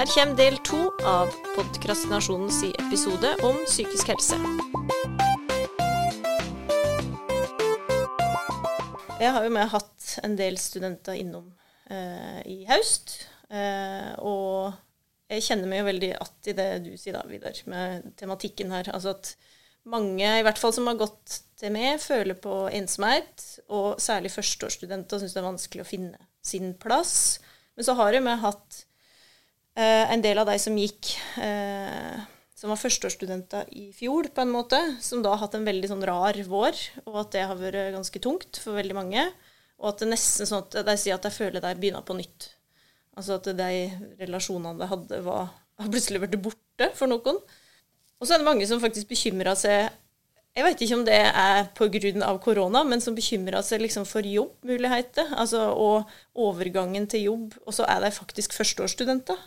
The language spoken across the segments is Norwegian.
Her kommer del to av Podkrastinasjonens episode om psykisk helse. Jeg har jo med hatt en del studenter innom eh, i høst. Eh, og jeg kjenner meg jo veldig att i det du sier da, Vidar, med tematikken her. Altså at mange, i hvert fall som har gått til meg, føler på ensomhet. Og særlig førsteårsstudenter syns det er vanskelig å finne sin plass. Men så har vi hatt eh, en del av de som gikk eh, som var førsteårsstudenter i fjor, på en måte, som da har hatt en veldig sånn rar vår, og at det har vært ganske tungt for veldig mange. Og at det nesten sånn at de sier at de føler de begynner på nytt. Altså at de relasjonene de hadde, var, har plutselig blitt borte for noen. Og så er det mange som faktisk bekymrer seg Jeg vet ikke om det er pga. korona, men som bekymrer seg liksom for jobbmuligheter. Altså, og overgangen til jobb. Og så er de faktisk førsteårsstudenter.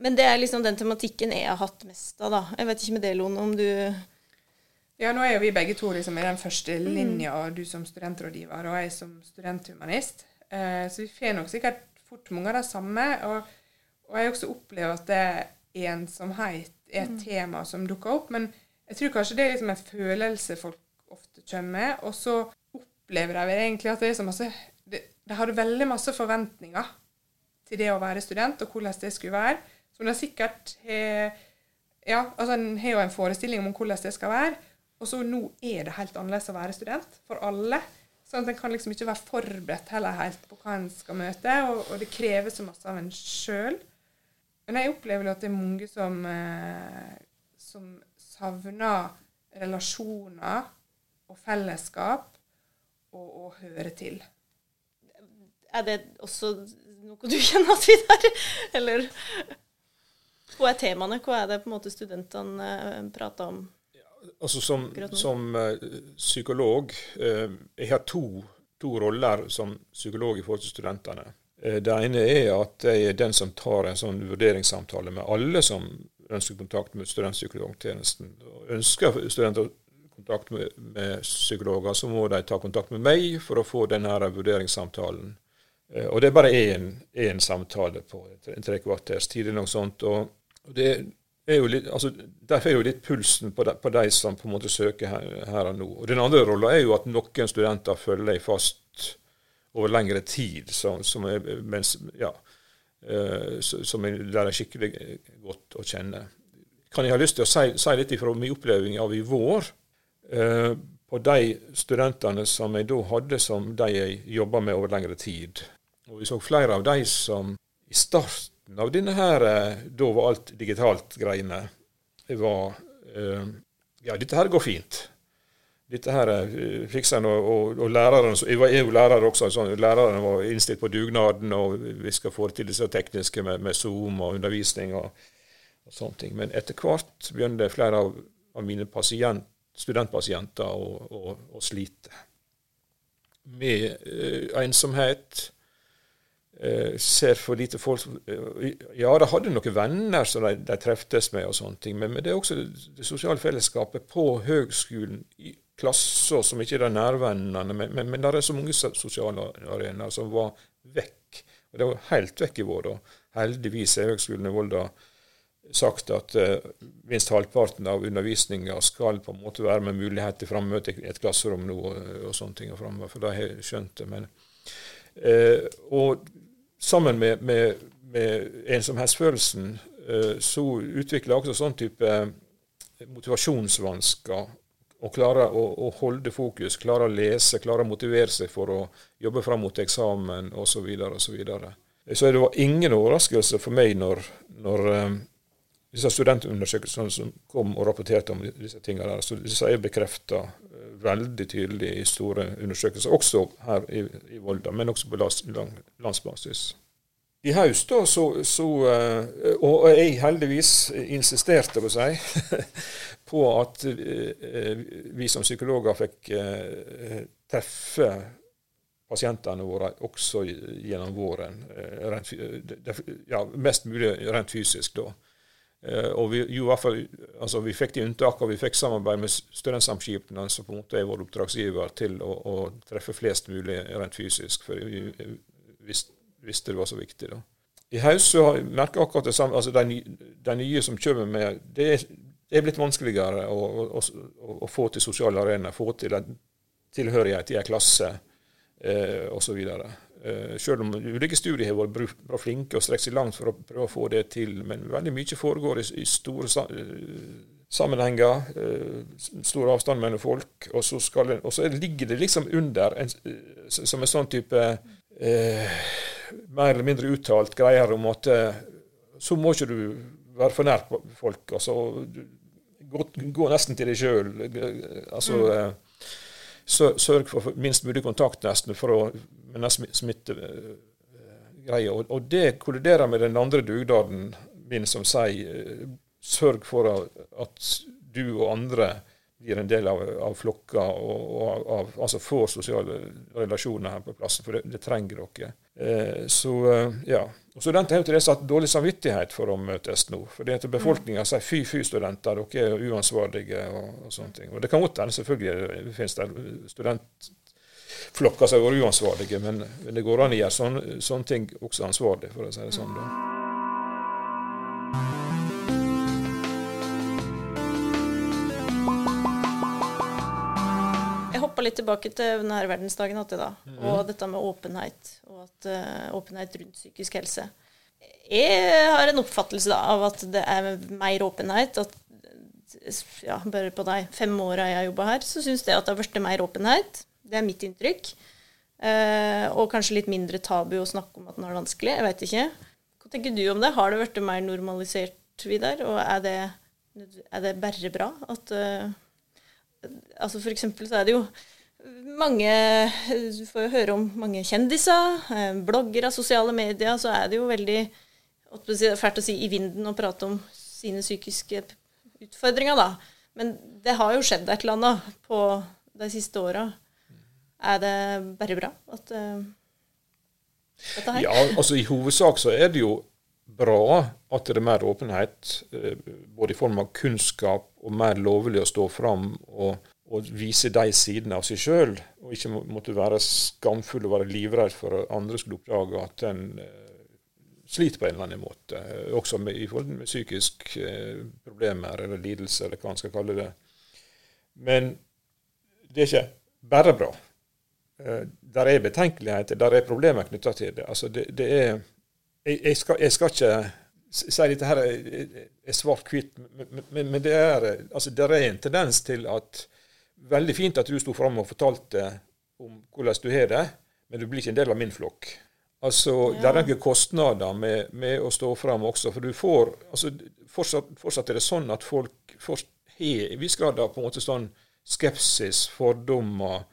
Men det er liksom den tematikken jeg har hatt mest av, da. Jeg vet ikke med det, Lone, om du Ja, nå er jo vi begge to liksom i den første linja, du som studentrådgiver og jeg som studenthumanist. Eh, så vi får nok sikkert fort mange av de samme. Og, og jeg også opplever at det ensomhet er et tema som dukker opp. Men jeg tror kanskje det er liksom en følelse folk ofte kommer med. Og så opplever de egentlig at det er så masse De, de hadde veldig masse forventninger til det å være student, og hvordan det skulle være. Som de sikkert har Ja, altså en har jo en forestilling om hvordan det skal være. Og så nå er det helt annerledes å være student for alle. Sånn at en kan liksom ikke være forberedt heller helt på hva en skal møte, og, og det krever så masse av en sjøl. Men jeg opplever at det er mange som, eh, som savner relasjoner og fellesskap og å høre til. Er det også noe du kjenner at vi der? Eller hva er temaene? Hva er det på en måte studentene eh, prater om? Altså Som, som eh, psykolog eh, Jeg har to, to roller som psykolog i forhold til studentene. Eh, det ene er at jeg er den som tar en sånn vurderingssamtale med alle som ønsker kontakt med studentpsykologtjenesten. Og Ønsker studenter kontakt med, med psykologer, så må de ta kontakt med meg for å få denne vurderingssamtalen. Eh, Og det er bare én, samtale på tre, kvarters tid eller noe sånt. Og det er jo litt, altså, Derfor er jo litt pulsen på de, på de som på en måte søker her, her og nå. Og Den andre rolla er jo at noen studenter følger deg fast over lengre tid, som, som er, mens, ja, eh, som jeg lærer skikkelig godt å kjenne. Kan jeg ha lyst til å si, si litt fra min opplevelse av i vår? eh, på de studentene som jeg da hadde som de jeg jobba med over lengre tid. Og vi så flere av de som i starten av denne her, eh, da var alt digitalt-greiene, var eh, Ja, dette her går fint. Dette her eh, fikser en, og, og, og læreren, Jeg er jo lærer også, sånn, læreren var innstilt på dugnaden, og vi skal få til disse tekniske med, med Zoom og undervisning og, og sånne ting. Men etter hvert begynte flere av, av mine pasient, studentpasienter å, slite med eh, ensomhet. Eh, ser for lite folk eh, Ja, de hadde noen venner som de, de treftes med, og sånne ting, men, men det er også det sosiale fellesskapet på høgskolen, i klasser som ikke er de men, men, men det er så mange sosiale arenaer som var vekk. Og det var helt vekk i vår. Og heldigvis er Høgskolen i Volda sagt at uh, minst halvparten av undervisninga skal på en måte være med mulighet til frammøte i et klasserom nå, og, og sånne ting. og For da har jeg skjønt det. Men, uh, og sammen med, med, med ensomhetsfølelsen uh, så utvikler jeg også sånn type eh, motivasjonsvansker. Å klare å, å holde fokus, klare å lese, klare å motivere seg for å jobbe fram mot eksamen osv. Og så, så det var ingen overraskelse for meg når, når eh, disse studentundersøkelsene som kom og rapporterte om disse tingene der, så disse er bekrefta veldig tydelig i store undersøkelser, også her i, i Volda, men også på landsbasis. I høst da, så, så eh, Og jeg heldigvis insisterte på å si på at eh, vi som psykologer fikk eh, treffe pasientene våre også gjennom våren. eh, Rent, ja, mest mulig rent fysisk, da. Eh, og vi, jo, fall, altså, vi fikk de unntakene, vi fikk samarbeid med studentsamskipnadene, som på en måte er vår oppdragsgiver, til å, å treffe flest mulig rent fysisk. For vi visste, visste det var så viktig. da. I høst så merker jeg akkurat det samme. altså de nye som kommer med det er, det er blitt vanskeligere å, å, å, å få til sosiale arenaer, få til en tilhørighet i en klasse eh, osv. Eh, selv om ulike studier har vært flinke og strekt seg langt for å prøve å få det til. Men veldig mye foregår i, i store sammenhenger, eh, stor avstand mellom folk. Og så, skal, og så, ligger det liksom under en, som en sånn type eh, mer eller mindre uttalt greier om at eh, så må ikke du være for nær folk. altså Gå, gå nesten til deg sjøl. Altså, mm. Eh, sørg for minst mulig kontakt nesten for å med smittegreie. Eh, og, og, det kolliderer med den andre dugnaden min som sier sørg for at du og andre blir en del av, av flokka og, og av, altså får sosiale relasjoner her på plassen, For det, det trenger dere. Eh, så eh, ja. Og Studenter har jo til dels hatt dårlig samvittighet for å møtes nå. For det er til Befolkninga sier fy, fy, studenter, dere er uansvarlige og, og sånne ting. Og Det kan godt hende, selvfølgelig det finnes det studentflokker som har vært uansvarlige, men, men, det går an å gjøre sånne, sånne ting også ansvarlig, for å si det sånn. da. Litt tilbake til denne verdensdagen da, mm. og dette med åpenhet, og at, uh, åpenhet rundt psykisk helse. Jeg har en oppfattelse da, av at det er mer åpenhet. at ja, Bare på de fem åra jeg har jobba her, så syns jeg at det har blitt mer åpenhet. Det er mitt inntrykk. Uh, og kanskje litt mindre tabu å snakke om at den har det vanskelig. Jeg vet ikke. Hva tenker du om det? Har det blitt mer normalisert, Vidar? Og er det, er det bare bra at uh, altså For eksempel så er det jo mange Du får jo høre om mange kjendiser, blogger bloggere, sosiale medier. Så er det jo veldig fælt å si i vinden å prate om sine psykiske utfordringer, da. Men det har jo skjedd et eller annet på de siste åra. Er det bare bra at uh, dette her? Ja, altså i hovedsak så er det jo bra at det er mer åpenhet, uh, både i form av kunnskap og mer lovlig å stå fram og, og vise de sidene av seg sjøl, og ikke måtte være skamfull og være livredd for at andre skulle oppdage at en uh, sliter på en eller annen måte. Også med, i forhold til psykiske uh, problemer eller lidelser, eller hva man skal kalle det. Men det er ikke bare bra. Der er betenkeligheter, der er problemer knytta til det. Altså det, det er jeg, jeg, skal, jeg skal ikke si dette her er, svart-hvitt, men, men, men, det er, altså, det er en tendens til at Veldig fint at du sto fram og fortalte om hvordan du har det, men du blir ikke en del av min flokk. Altså, ja. Det er noen kostnader med, med, å stå fram også. For du får altså, fortsatt, fortsatt, er det sånn at folk har en viss grad av på en måte sånn skepsis, fordommer,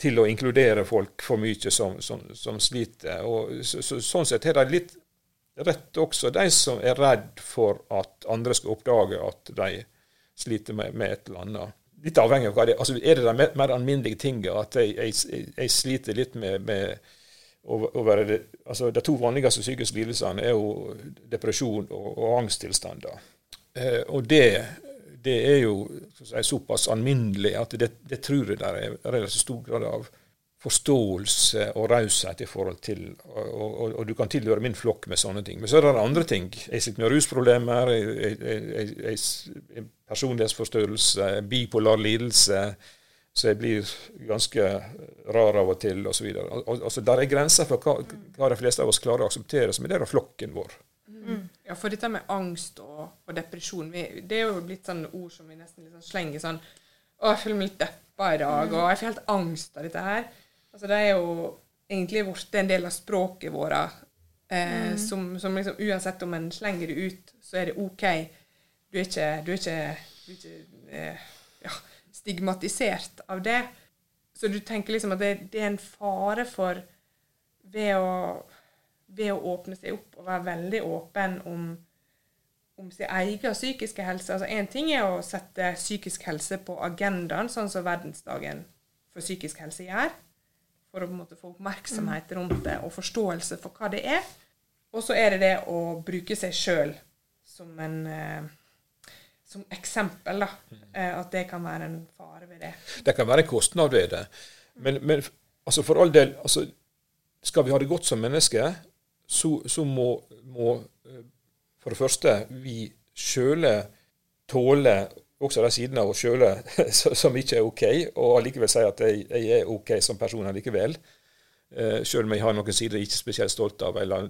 til å inkludere folk for mye som, som, som sliter. Og så, så, sånn sett har de litt rett også de som er redd for at andre skal oppdage at de sliter med, med et eller annet. Litt avhengig av hva det er. Altså, er det de mer, mer alminnelige tingene at jeg, jeg, jeg, sliter litt med, med å, å være det, altså, De to vanligste psykiske lidelsene er jo depresjon og, og angsttilstander. Eh, og det, det, er jo så si, såpass alminnelig at det, det tror jeg det er relativt stor grad av forståelse og raushet i forhold til og, og, og, du kan tilhøre min flokk med sånne ting. Men så er det andre ting. Jeg sitter med rusproblemer, jeg, jeg, jeg, personlighetsforstyrrelse, bipolar lidelse. Så jeg blir ganske rar av og til, osv. Altså, der er grenser for hva, hva, de fleste av oss klarer å akseptere som en del av flokken vår. Mm. Ja, for dette med angst og, og depresjon, vi, det er jo blitt sånne ord som vi nesten liksom slenger sånn Å, jeg føler meg litt deppa i dag, og jeg får helt angst av dette her. Altså, det er jo egentlig blitt en del av språket vårt. Eh, mm. som, som liksom, uansett om en slenger det ut, så er det OK. Du er ikke, du er ikke, du er ikke eh, ja, stigmatisert av det. Så du tenker liksom at det, det, er en fare for ved å, ved å åpne seg opp og være veldig åpen om, om sin egen psykiske helse. Altså Én ting er å sette psykisk helse på agendaen, sånn som verdensdagen for psykisk helse gjør for å på en måte få oppmerksomhet rundt det og forståelse for hva det er. Og så er det det å bruke seg sjøl som en eh, som eksempel, da. Eh, at det kan være en fare ved det. Det kan være en kostnad ved det. Men, men altså for all del altså, Skal vi ha det godt som mennesker, så, så må, må eh, for det første vi sjøle tåle også de sidene av oss sjøle som ikke er OK, og allikevel si at jeg, jeg, er OK som person allikevel. Uh, selv om jeg har noen sider jeg ikke er spesielt stolt av eller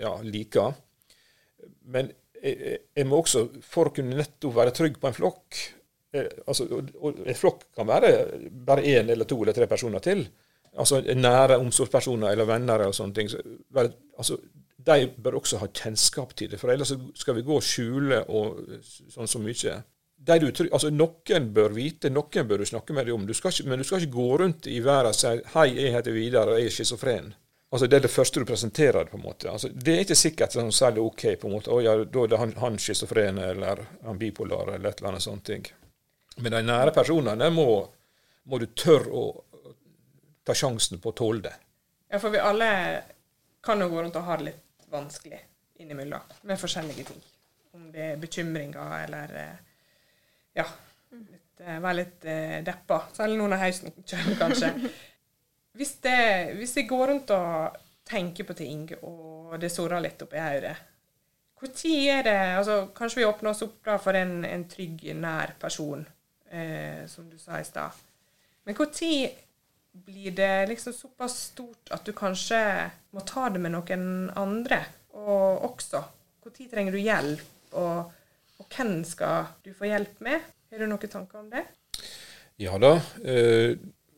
ja, liker. Men jeg, jeg, må også, for å kunne nettopp være trygg på en flokk eh, altså, En flokk kan være bare én eller to eller tre personer til. Altså Nære omsorgspersoner eller venner eller sånne ting. Så, altså, de bør også ha kjennskap til det. For ellers skal vi gå og skjule og sånn så mye. Du, altså Noen bør vite, noen bør du snakke med deg om. Du ikke, men du skal ikke gå rundt i verden og si 'Hei, jeg heter Vidar, og jeg er schizofren'. Altså Det er det første du presenterer. på en måte. Altså, det er ikke sikkert at sånn særlig OK. på en måte. Å, ja, Da er det han, han schizofren eller han bipolar eller et eller annet sånt. ting. Men de nære personene må, må du tørre å ta sjansen på å tåle det. Ja, for vi alle kan jo gå rundt og ha det litt vanskelig innimellom med forskjellige ting. Om det er bekymringer eller eh, ja, litt, eh, være litt eh, deppa. Særlig nå når høsten kommer, kanskje. Hvis, det, hvis jeg går rundt og tenker på ting, og det surrer litt oppi hodet Når er det altså, Kanskje vi åpner oss opp da for en, en trygg, nær person, eh, som du sa i stad. Men når blir det liksom såpass stort at du kanskje må ta det med noen andre og også? Når trenger du hjelp, og, og hvem skal du få hjelp med? Har du noen tanker om det? Ja da. Eh,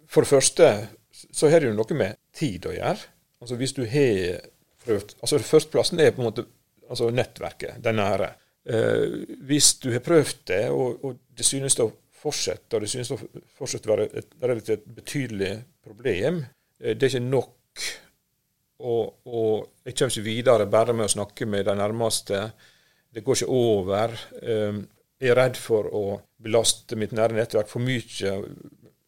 for det første så har det jo noe med tid å gjøre. Altså Hvis du har prøvd altså Førsteplassen er på en måte altså nettverket, det nære. Eh, hvis du har prøvd det, og, og, det synes å fortsette, og det synes å fortsette å være et relativt betydelig problem, eh, det er ikke nok. Og, og jeg kommer ikke videre bare med å snakke med de nærmeste. Det går ikke over. Eh, jeg er redd for å belaste mitt nære nettverk for mye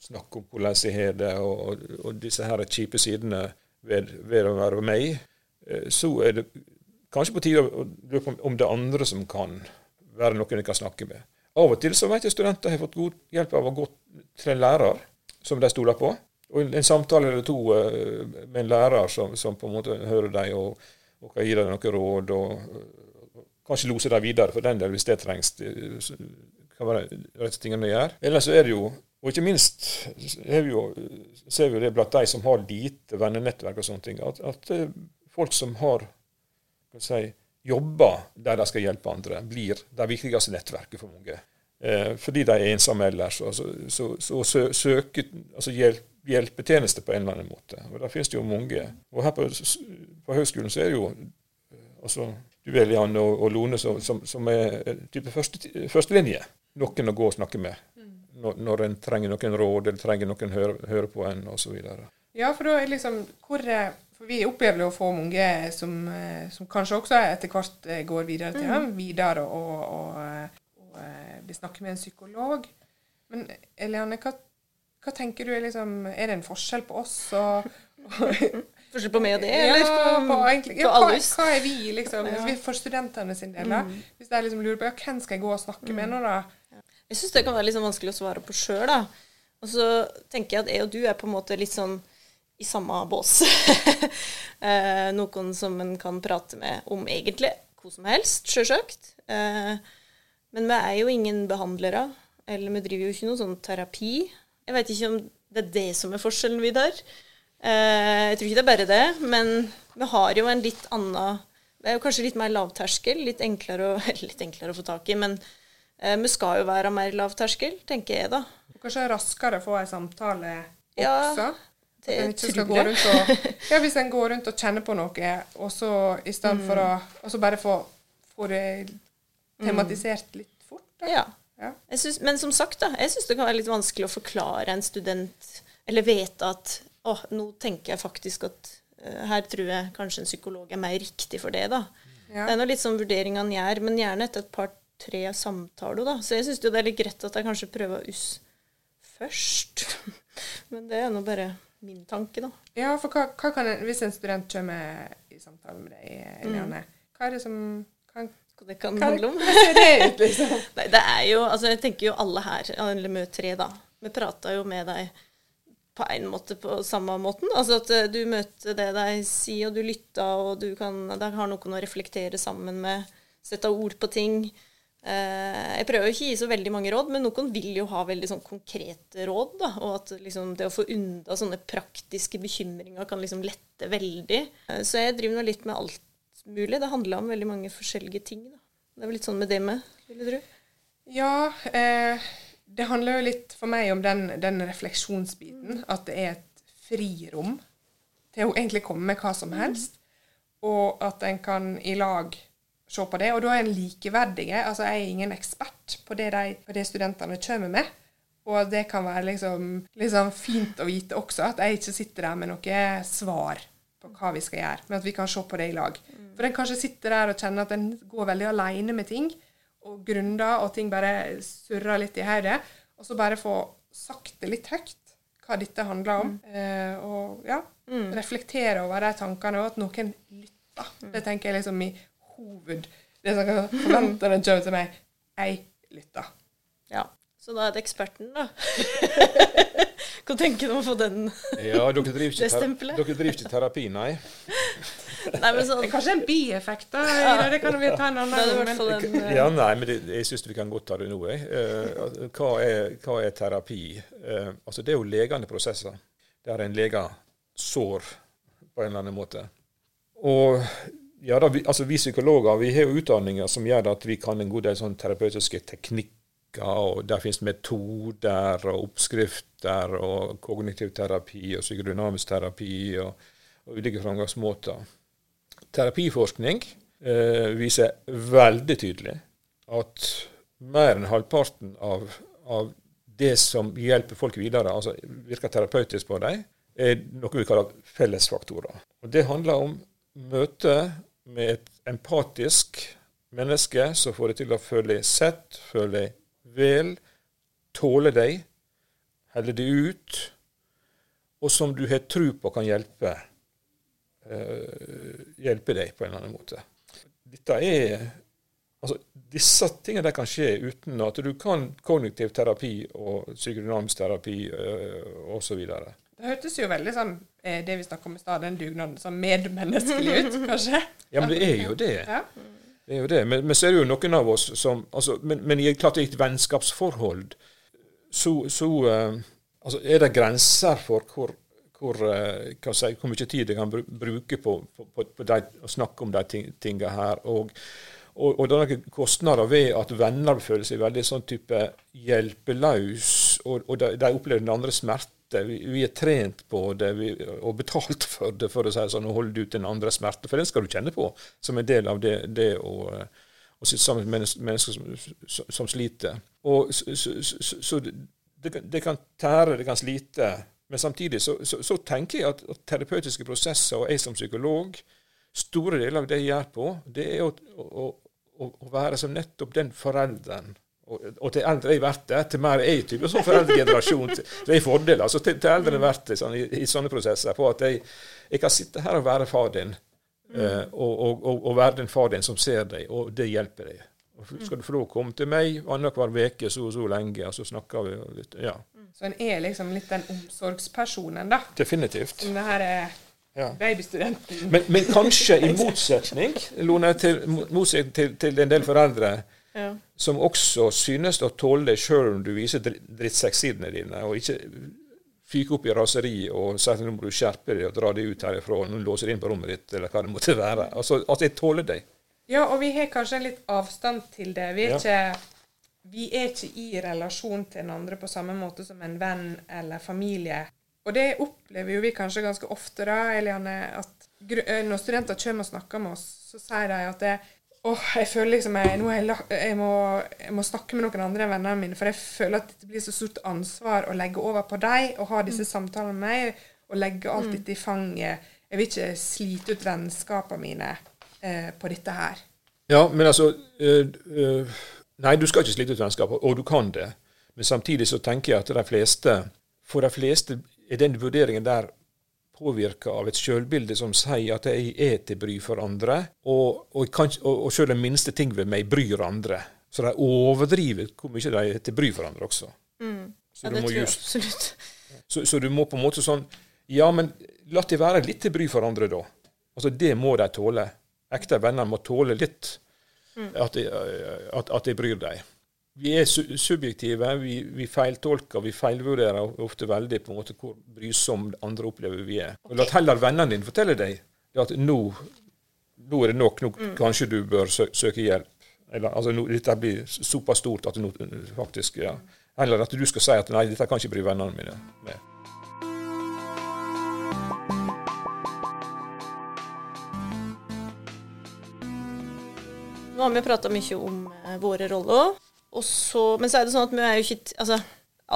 snakke om hvordan jeg har det, og, og, disse her kjipe sidene ved, ved, å være meg, eh, så er det kanskje på tide å lure på om det er andre som kan være noen jeg kan snakke med. Av og til så vet jeg studenter har fått god hjelp av å gå til en lærer som de stoler på. Og en, samtale eller to uh, med en lærer som, som, på en måte hører dem og, og kan gi dem noen råd. og Kanskje lose dem videre for den del hvis det trengs. Det kan være rette tingene å gjøre. Ellers så er det jo og ikke minst vi jo, ser vi det blant de som har lite vennenettverk og sånne ting, at, at eh, folk som har si, jobber der de skal hjelpe andre, blir det viktigste nettverket for mange. Eh, fordi de er ensomme ellers. Så, så, så, søke altså hjelp, hjelpetjenester på en eller annen måte. Og Der finnes det jo mange. Og her på, på høgskolen så er det jo eh, altså, du og, og Lone som, som, som er type første, førstelinje. Noen å gå og snakke med når, en trenger noen råd eller trenger noen høre, høre på en osv. Ja, for da er liksom hvor for Vi opplever jo å få mange som, eh, som, kanskje også etter hvert eh, går videre til mm. videre og, og, og, og eh, vi snakker med en psykolog. Men Eliane, hva, hva tenker du er liksom Er det en forskjell på oss og, Forskjell på meg og det, eller ja, på, egentlig, ja, hva, hva, er vi, liksom, ja. for studentene sin del? Mm. Hvis jeg liksom lurer på ja, hvem skal jeg gå og snakke mm. med nå, da? Jeg syns det kan være litt sånn vanskelig å svare på sjøl, da. Og så tenker jeg at jeg og du er på en måte litt sånn i samme bås. eh, noen som en kan prate med om egentlig hvor som helst, sjølsagt. Eh, men vi er jo ingen behandlere, eller vi driver jo ikke noe sånn terapi. Jeg vet ikke om det er det som er forskjellen, Vidar. Eh, jeg tror ikke det er bare det, men vi har jo en litt annen Det er jo kanskje litt mer lavterskel, litt enklere, å, litt enklere å få tak i, men Eh, vi skal jo være mer lavterskel, tenker jeg da. Kanskje raskere få ei samtale ja, også? Det tror jeg. Og, ja, hvis en går rundt og kjenner på noe, og så i stedet mm. for å og så bare få, få det tematisert litt fort. Da. Ja. ja. Synes, men som sagt, da, jeg syns det kan være litt vanskelig å forklare en student, eller vite at å, nå tenker jeg faktisk at uh, her tror jeg kanskje en psykolog er mer riktig for det, da. Ja. Det er nå litt sånn vurderingene gjør, men gjerne etter et par tre samtaler, da. Så jeg syns det er litt greit at jeg kanskje prøver US først. Men det er nå bare min tanke, da. Ja, for hva, hva kan en, hvis en student kommer i samtale med deg, Eliane, mm. hva er det som kan hva det kan Hva handle om. hva det ut, liksom? Nei, det er jo Altså, jeg tenker jo alle her, eller vi tre, da. Vi prata jo med deg på en måte på samme måten. Altså at eh, du møter det de sier, og du lytter, og du kan der har noen å reflektere sammen med. Sette ord på ting. Eh, jeg prøver ikke å gi så veldig mange råd, men noen vil jo ha veldig sånn konkrete råd. da, Og at liksom det å få unna sånne praktiske bekymringer kan liksom lette veldig. Eh, så jeg driver nå litt med alt mulig. Det handler om veldig mange forskjellige ting. da. Det er vel litt sånn med det med, vil du tro? Ja, eh, det handler jo litt for meg om den, den refleksjonsbiten. At det er et frirom til å egentlig komme med hva som helst. Og at en kan i lag se på det. Og da er en likeverdige. Altså, jeg er ingen ekspert på det, de, på det studentene kommer med. Og det kan være liksom, liksom fint å vite også, at jeg ikke sitter der med noe svar på hva vi skal gjøre, men at vi kan se på det i lag. For en kanskje sitter der og kjenner at en går veldig alene med ting, og grunner, og ting bare surrer litt i hodet. Og så bare få sagt det litt høyt, hva dette handler om. Eh, og ja, reflektere over de tankene, og at noen lytter. Det tenker jeg liksom i hoved Det som kan forvente den kommer til meg. Jeg lytter. Ja. Så da er det eksperten, da. Hva tenker du om å få den Ja, dere driver ikke, Det ter stempelet. dere driver ikke terapi, nei? Nei, men sånn Det er kanskje en bieffekt, da. Ja. Det kan vi ta en annen gang. en eh, Ja, nei, men det, jeg syns vi kan godt ta det nå. Jeg. Eh, altså, hva, er, hva er terapi? Eh, altså, det er jo legende prosesser der en leger sår på en eller annen måte. Og ja, da, vi, altså, vi psykologer vi har jo utdanninger som gjør at vi kan en god del sånn terapeutiske teknikker. Og Der finnes metoder og oppskrifter og kognitiv terapi og psykodynamisk terapi og, og ulike framgangsmåter. Terapiforskning eh, viser veldig tydelig at mer enn halvparten av, av det som hjelper folk videre, altså virker terapeutisk på dem, er noe vi kaller fellesfaktorer. Og Det handler om møte med et empatisk menneske som får deg til å føle sett, føle vel, tåle deg, holde deg ut, og som du har tro på kan hjelpe eh, hjelpe deg på en eller annen måte. Dette er Altså, disse tingene der kan skje uten at du kan kognitiv terapi og psykodynamisk terapi uh, osv. Det hørtes jo veldig sånn eh, det vi snakker om i stad, den dugnaden, sånn medmenneskelig ut, kanskje? Ja, men det er jo det. Ja. Det er jo det. Men, men så er det jo noen av oss som altså, Men, men i et vennskapsforhold så, så uh, altså, er det grenser for hvor, hvor, hva si, hvor mye tid jeg kan bruke på, på, på, de, å snakke om de ting, tingene her. Og, og, og det er noen kostnader ved at venner føler seg veldig sånn type hjelpeløse, og, og de, de opplever den andre smerte. Vi, vi er trent på det vi, og betalt for det, for å si sånn, å holde ut den andre smerte. For den skal du kjenne på som en del av det, det å, å sitte sammen med mennesker, som, som, sliter. Og så, så, så, det, det kan- tære, det kan slite. Men samtidig så, så, tenker jeg at, terapeutiske prosesser, og jeg som psykolog, store deler av det jeg gjør på, det er å, å, å være som nettopp den forelderen. Og, til eldre jeg blir til mer jeg type sånn foreldregenerasjon. generasjon Det er fordeler. altså til, til eldre jeg blir det sånn, i, i sånne prosesser, på at jeg, jeg kan sitte her og være far din. eh, og, og, og, og være den far din som ser deg, og det hjelper deg. Og skal du få lov å komme til meg annenhver uke så og så lenge, og så snakker vi og litt. Ja, Så en er liksom litt den omsorgspersonen, da. definitivt. Som det her er Ja. babystudenten. Men, men kanskje i motsetning, Lone, til, motsetning til, til en del foreldre ja. som også synes å tåle deg sjøl om du viser dri- drittsekksidene dine, og ikke fyker opp i raseri og sier at nå må du skjerpe deg og dra deg ut herifra, nå låser inn på rommet ditt, eller hva det måtte være. Altså at jeg tåler deg. Ja, og vi har kanskje en litt avstand til det. Vi er, Ja. ikke, vi er ikke i relasjon til den andre på samme måte som en venn eller familie. Og det opplever jo vi kanskje ganske ofte, da, Eliane, at eh, når studenter kommer og snakker med oss, så sier de at det, åh, jeg føler liksom jeg, nå jeg, jeg, må, jeg må snakke med noen andre enn vennene mine, for jeg føler at det blir så stort ansvar å legge over på deg, og ha disse samtalene med meg, og legge alt dette i fanget. Jeg vil ikke slite ut vennskapene mine eh, på dette her. Ja, men altså øh, øh, Nei, du skal ikke slite ut vennskapet, og du kan det. Men samtidig så tenker jeg at de fleste, for de fleste er den vurderingen der påvirka av et sjølbilde som sier at jeg er til bry for andre, og, og, kan, og, og selv den minste ting ved meg bryr andre. Så de overdriver hvor mye de er til bry for andre også. Mm. Så Ja, du det tror jeg just- absolutt. Så, så du må på en måte sånn Ja, men la de være litt til bry for andre, da. Altså, Det må de tåle. Ekte venner må tåle litt at, de, at, at de bryr deg. Vi er su subjektive, vi, vi feiltolker, vi feilvurderer ofte veldig på en måte hvor brysom andre opplever vi er. Og La heller vennene dine fortelle deg at nå, nå er det nok, nå kanskje du bør sø søke hjelp. Eller, altså, nå, dette blir såpass stort at nå faktisk ja. Eller at du skal si at nei, dette kan ikke bry vennene mine med. Nå har vi prata mye om eh, våre roller. Så, men så er det sånn at vi er jo ikke altså,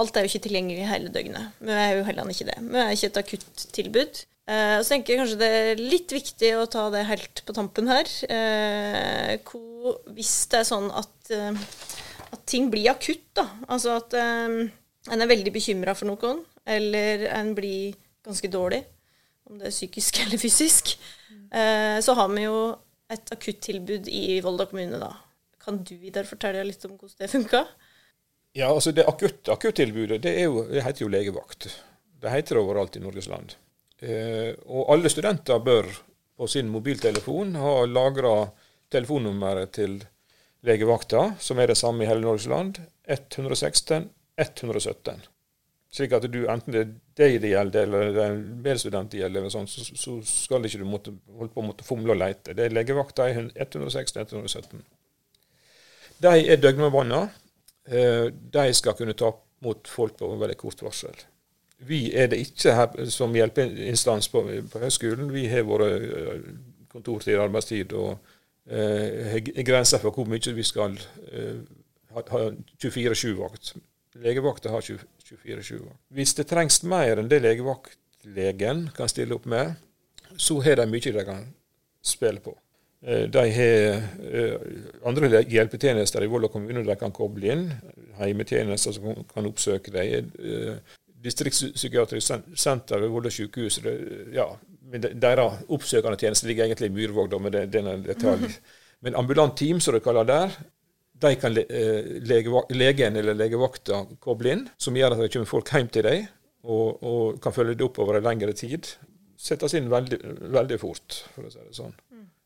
Alt er jo ikke tilgjengelig hele døgnet. Vi er jo heller ikke det. Vi er ikke et akuttilbud. Eh, så tenker jeg kanskje det er litt viktig å ta det helt på tampen her. Eh, hvor, hvis det er sånn at, eh, at ting blir akutt, da. Altså at eh, en er veldig bekymra for noen, eller en blir ganske dårlig, om det er psykisk eller fysisk, eh, så har vi jo et akuttilbud i Volda kommune, da. Kan du Vidar, fortelle litt om hvordan det funka? Ja, altså Det akutt akuttilbudet det, er jo, det heter jo legevakt. Det heter det overalt i Norges land. Eh, og alle studenter bør på sin mobiltelefon ha lagra telefonnummeret til legevakta, som er det samme i hele Norges land. 116 117. Slik at du, enten det er deg det gjelder, eller det er en medstudent det gjelder, sånn, så, så skal ikke du måtte, holde på å måtte fomle og leite. Det er legevakta i 116 117. De er døgnbemanna. Eh, De skal kunne ta mot folk på veldig kort varsel. Vi er det ikke her som hjelpeinstans på, på høgskolen. Vi har våre kontortid kontortid, arbeidstid og eh, grenser for hvor mye vi skal eh, ha, ha 24-7-vakt. Legevakta har 24-7-vakt. Hvis det trengs mer enn det legevaktlegen kan stille opp med, så har de mye de kan spille på. Eh, De har eh, andre hjelpetjenester i Volda kommune de kan koble inn. Heimetjenester som kan- oppsøke dem. Eh, Distriktspsykiatrisk senter ved Volda sykehus. Ja, deres oppsøkende tjeneste ligger egentlig i Myrvåg, da, men det, det er en detalj. Men ambulant team, som de kaller der, de kan le, eh, legen eller legevakta koble inn, som gjør at det kommer folk hjem til deg og, og kan følge det opp over en lengre tid. Settes inn veldig, veldig fort, for å si det sånn.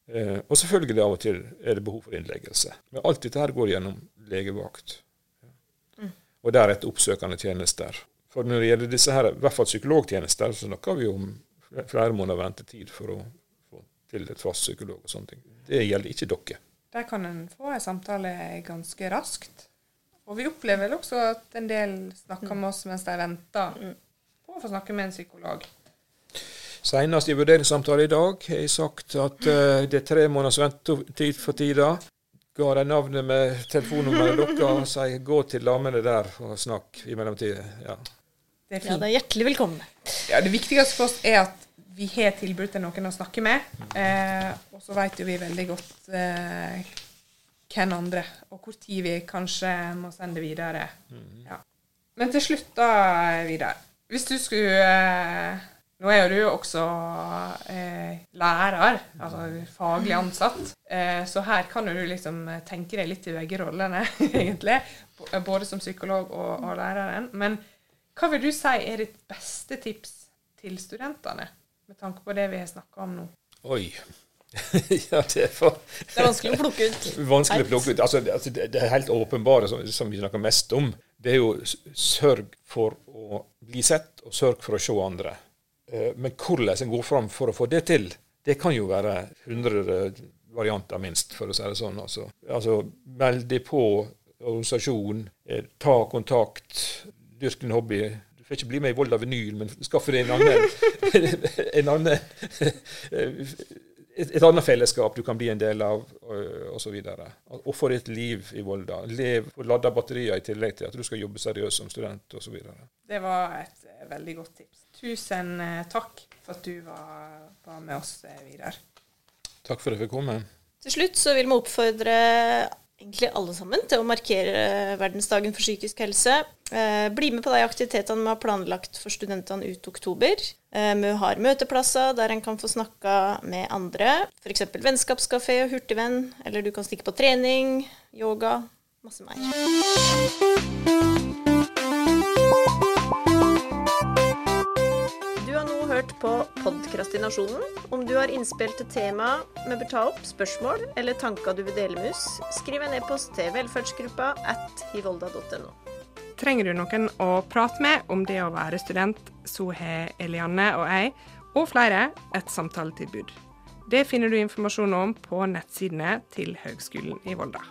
Eh, og selvfølgelig av og til er det behov for innleggelse. Men alt dette her går gjennom legevakt. Og deretter oppsøkende tjenester. For når det gjelder disse her, i hvert fall psykologtjenester, så snakker vi om flere måneder ventetid for å få til et fast psykolog og sånne ting. Det gjelder ikke dere. Der kan en få en samtale ganske raskt. Og vi opplever vel også at en del snakker med oss mens de venter på å få snakke med en psykolog. Senest i vurderingssamtale i dag har jeg sagt at eh, det er tre måneders ventetid for tida. Ga de navnet med telefonnummeret deres og sier gå til damene der og snakk i mellomtida. Ja. Det er Ja, det er hjertelig velkommen. Ja, det viktigste for oss er at vi har tilbud til noen å snakke med. Eh, og så vet jo vi veldig godt eh, hvem andre, og tid vi kanskje må sende videre. Ja. Men til slutt, da, Vidar. Hvis du skulle eh, Nå er jo du også eh, lærer, altså faglig ansatt. Eh, så her kan du liksom tenke deg litt i begge rollene, egentlig. Både som psykolog og, og læreren. Men hva vil du si er ditt beste tips til studentene, med tanke på det vi har snakka om nå? Oi. ja, det er for Det er vanskelig å plukke ut. vanskelig å plukke ut. Altså, det, altså, det det er helt åpenbare som, som vi snakker mest om. Det er jo sørg for å bli sett, og sørg for å se andre. Eh, Men hvordan en går fram for å få det til, det kan jo være 100 varianter minst, for å si det sånn. Altså, altså meld deg på organisasjon, eh, ta kontakt, dyrk din hobby. Du får ikke bli med i Volda Vinyl, men skaff deg en annen, en annen et, et annet fellesskap du kan bli en del av, osv. Og få ditt liv i Volda. Lev og ladde batterier i tillegg til at du skal jobbe seriøst som student osv. Det var et eh, veldig godt tips. Tusen eh, takk for at du var, var med oss, eh, Vidar. Takk for at jeg fikk komme. Til slutt så vil vi oppfordre egentlig alle sammen til å markere verdensdagen for psykisk helse. Eh, bli med på de aktivitetene vi har planlagt for studentene ut oktober. Eh, vi har møteplasser der en kan få snakka med andre. F.eks. vennskapskafé og hurtigvenn. Eller du kan stikke på trening, yoga, masse mer. På Podkrastinasjonen. Om du har innspill til tema vi bør ta opp, spørsmål eller tanker du vil dele med oss, skriv en e-post til velferdsgruppa at hivolda.no. Trenger du noen å prate med om det å være student, så har Elianne og jeg, og flere, et samtaletilbud. Det finner du informasjon om på nettsidene til Høgskolen i Volda.